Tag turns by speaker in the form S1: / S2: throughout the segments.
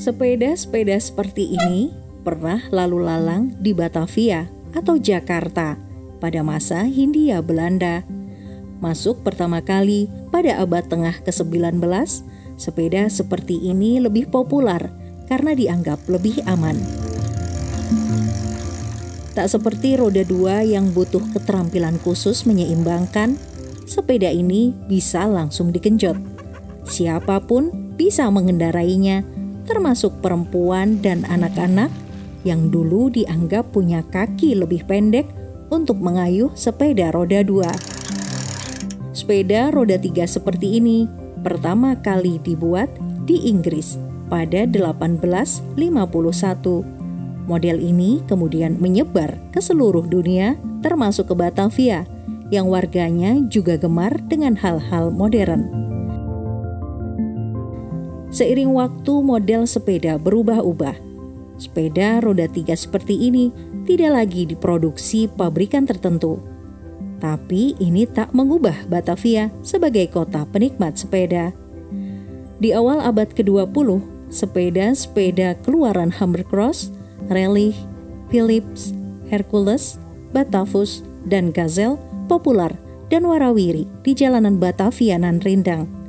S1: Sepeda-sepeda seperti ini pernah lalu lalang di Batavia atau Jakarta pada masa Hindia Belanda. Masuk pertama kali pada abad tengah ke-19, sepeda seperti ini lebih populer karena dianggap lebih aman. Tak seperti roda dua yang butuh keterampilan khusus menyeimbangkan, sepeda ini bisa langsung dikenjot. Siapa pun bisa mengendarainya, termasuk perempuan dan anak-anak yang dulu dianggap punya kaki lebih pendek untuk mengayuh sepeda roda dua. Sepeda roda tiga seperti ini pertama kali dibuat di Inggris pada 1851. Model ini kemudian menyebar ke seluruh dunia termasuk ke Batavia yang warganya juga gemar dengan hal-hal modern. Seiring waktu model sepeda berubah-ubah. Sepeda roda tiga seperti ini tidak lagi diproduksi pabrikan tertentu. Tapi ini tak mengubah Batavia sebagai kota penikmat sepeda. Di awal abad ke-20, sepeda-sepeda keluaran Humbercross, Raleigh, Philips, Hercules, Batavus, dan Gazelle populer dan warawiri di jalanan Batavia nan rindang.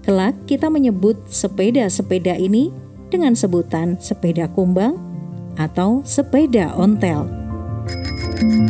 S1: Kelak kita menyebut sepeda-sepeda ini dengan sebutan sepeda kumbang atau sepeda ontel. thank you